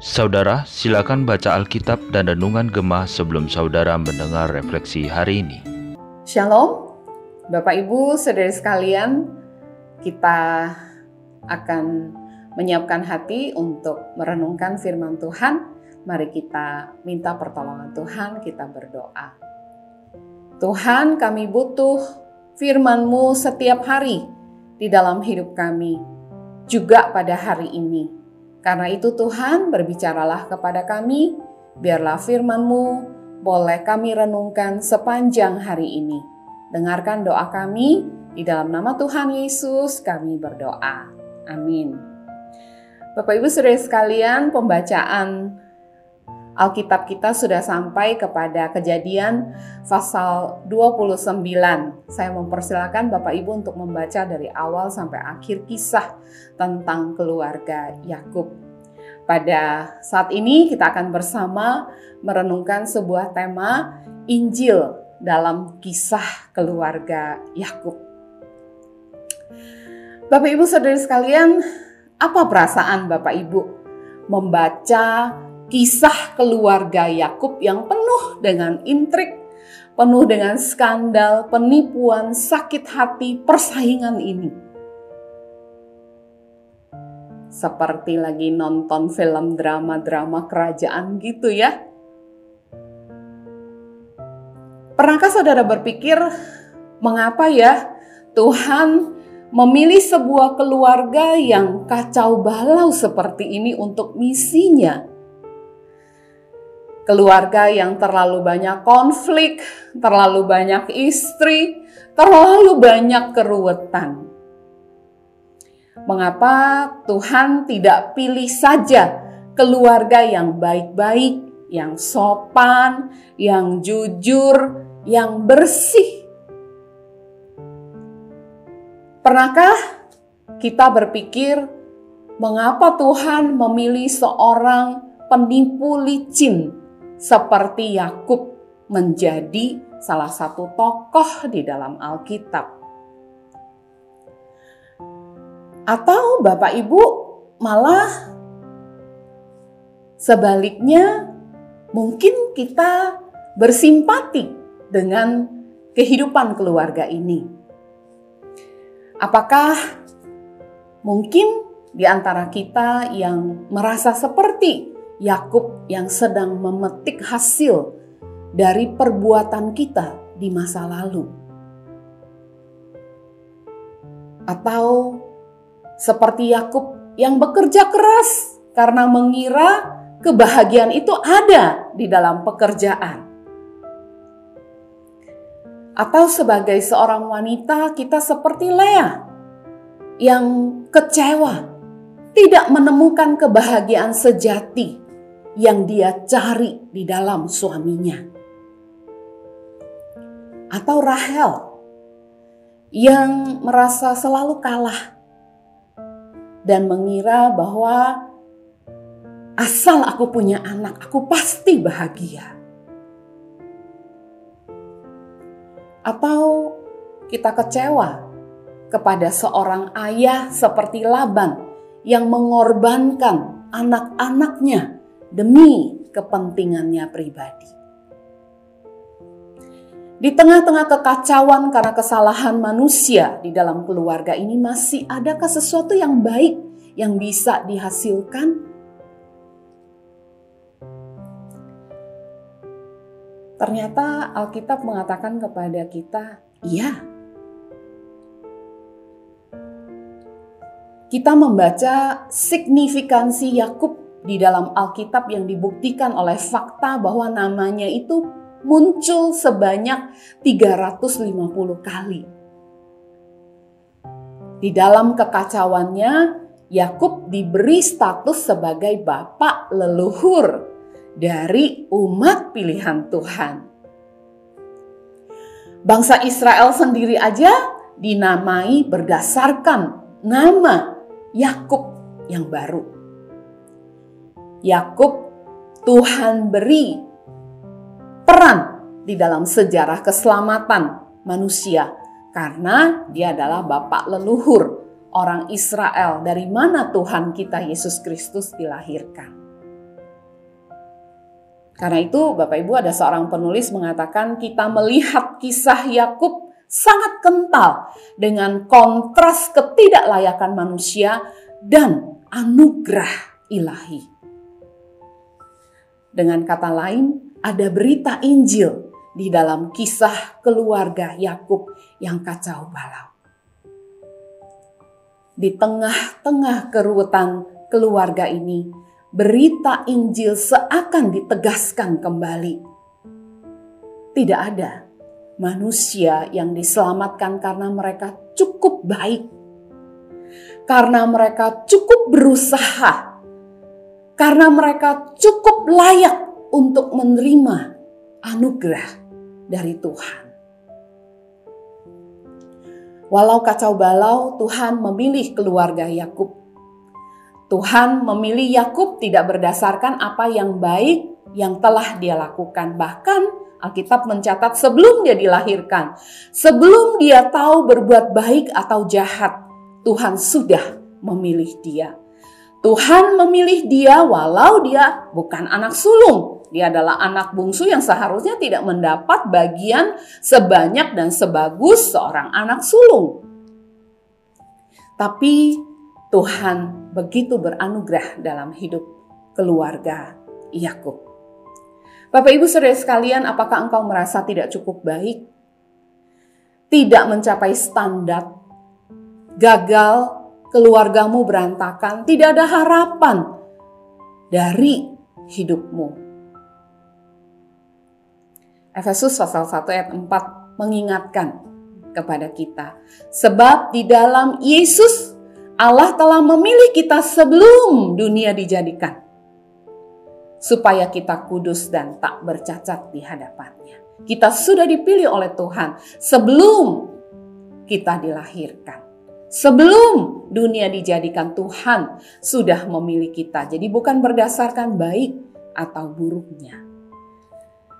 Saudara, silakan baca Alkitab dan Renungan Gemah sebelum saudara mendengar refleksi hari ini. Shalom, Bapak Ibu, saudara sekalian, kita akan menyiapkan hati untuk merenungkan firman Tuhan. Mari kita minta pertolongan Tuhan, kita berdoa. Tuhan, kami butuh firman-Mu setiap hari di dalam hidup kami, juga pada hari ini. Karena itu Tuhan berbicaralah kepada kami, biarlah firman-Mu boleh kami renungkan sepanjang hari ini. Dengarkan doa kami, di dalam nama Tuhan Yesus kami berdoa. Amin. Bapak Ibu Saudara sekalian, pembacaan Alkitab kita sudah sampai kepada kejadian pasal 29. Saya mempersilahkan Bapak Ibu untuk membaca dari awal sampai akhir kisah tentang keluarga Yakub. Pada saat ini kita akan bersama merenungkan sebuah tema Injil dalam kisah keluarga Yakub. Bapak Ibu Saudara sekalian, apa perasaan Bapak Ibu membaca kisah keluarga Yakub yang penuh dengan intrik, penuh dengan skandal, penipuan, sakit hati, persaingan ini. Seperti lagi nonton film drama-drama kerajaan gitu ya. Pernahkah saudara berpikir, mengapa ya Tuhan memilih sebuah keluarga yang kacau balau seperti ini untuk misinya? Keluarga yang terlalu banyak konflik, terlalu banyak istri, terlalu banyak keruwetan. Mengapa Tuhan tidak pilih saja keluarga yang baik-baik, yang sopan, yang jujur, yang bersih? Pernahkah kita berpikir, mengapa Tuhan memilih seorang penipu licin seperti Yakub menjadi salah satu tokoh di dalam Alkitab. Atau Bapak Ibu malah sebaliknya mungkin kita bersimpati dengan kehidupan keluarga ini. Apakah mungkin di antara kita yang merasa seperti Yakub yang sedang memetik hasil dari perbuatan kita di masa lalu. Atau seperti Yakub yang bekerja keras karena mengira kebahagiaan itu ada di dalam pekerjaan. Atau sebagai seorang wanita kita seperti Lea yang kecewa tidak menemukan kebahagiaan sejati yang dia cari di dalam suaminya. Atau Rahel yang merasa selalu kalah dan mengira bahwa asal aku punya anak, aku pasti bahagia. Atau kita kecewa kepada seorang ayah seperti Laban yang mengorbankan anak-anaknya demi kepentingannya pribadi. Di tengah-tengah kekacauan karena kesalahan manusia di dalam keluarga ini masih adakah sesuatu yang baik yang bisa dihasilkan? Ternyata Alkitab mengatakan kepada kita, iya. Kita membaca signifikansi Yakub di dalam Alkitab yang dibuktikan oleh fakta bahwa namanya itu muncul sebanyak 350 kali. Di dalam kekacauannya, Yakub diberi status sebagai bapak leluhur dari umat pilihan Tuhan. Bangsa Israel sendiri aja dinamai berdasarkan nama Yakub yang baru. Yakub Tuhan beri peran di dalam sejarah keselamatan manusia karena dia adalah bapak leluhur orang Israel dari mana Tuhan kita Yesus Kristus dilahirkan. Karena itu Bapak Ibu ada seorang penulis mengatakan kita melihat kisah Yakub sangat kental dengan kontras ketidaklayakan manusia dan anugerah ilahi. Dengan kata lain, ada berita Injil di dalam kisah keluarga Yakub yang kacau balau. Di tengah-tengah keruwetan keluarga ini, berita Injil seakan ditegaskan kembali. Tidak ada manusia yang diselamatkan karena mereka cukup baik, karena mereka cukup berusaha, karena mereka cukup layak untuk menerima anugerah dari Tuhan. Walau kacau balau, Tuhan memilih keluarga Yakub. Tuhan memilih Yakub tidak berdasarkan apa yang baik yang telah dia lakukan. Bahkan Alkitab mencatat sebelum dia dilahirkan, sebelum dia tahu berbuat baik atau jahat, Tuhan sudah memilih dia. Tuhan memilih dia walau dia bukan anak sulung, dia adalah anak bungsu yang seharusnya tidak mendapat bagian sebanyak dan sebagus seorang anak sulung. Tapi Tuhan begitu beranugerah dalam hidup keluarga Yakub. Bapak Ibu Saudara sekalian, apakah engkau merasa tidak cukup baik? Tidak mencapai standar, gagal, keluargamu berantakan, tidak ada harapan dari hidupmu. Efesus pasal 1 ayat 4 mengingatkan kepada kita. Sebab di dalam Yesus Allah telah memilih kita sebelum dunia dijadikan. Supaya kita kudus dan tak bercacat di hadapannya. Kita sudah dipilih oleh Tuhan sebelum kita dilahirkan. Sebelum dunia dijadikan Tuhan sudah memilih kita. Jadi bukan berdasarkan baik atau buruknya.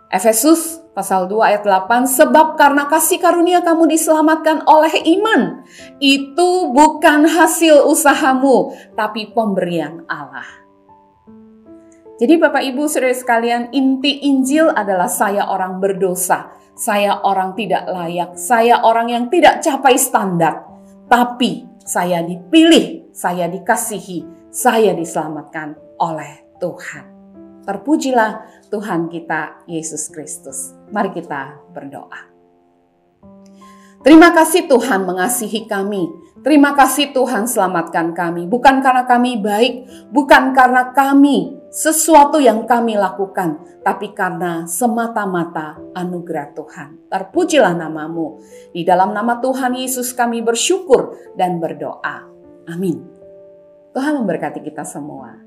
Efesus pasal 2 ayat 8 sebab karena kasih karunia kamu diselamatkan oleh iman itu bukan hasil usahamu tapi pemberian Allah. Jadi Bapak Ibu Saudara sekalian inti Injil adalah saya orang berdosa, saya orang tidak layak, saya orang yang tidak capai standar, tapi saya dipilih, saya dikasihi, saya diselamatkan oleh Tuhan. Terpujilah Tuhan kita Yesus Kristus. Mari kita berdoa. Terima kasih Tuhan mengasihi kami. Terima kasih Tuhan selamatkan kami. Bukan karena kami baik, bukan karena kami sesuatu yang kami lakukan, tapi karena semata-mata anugerah Tuhan. Terpujilah namamu. Di dalam nama Tuhan Yesus kami bersyukur dan berdoa. Amin. Tuhan memberkati kita semua.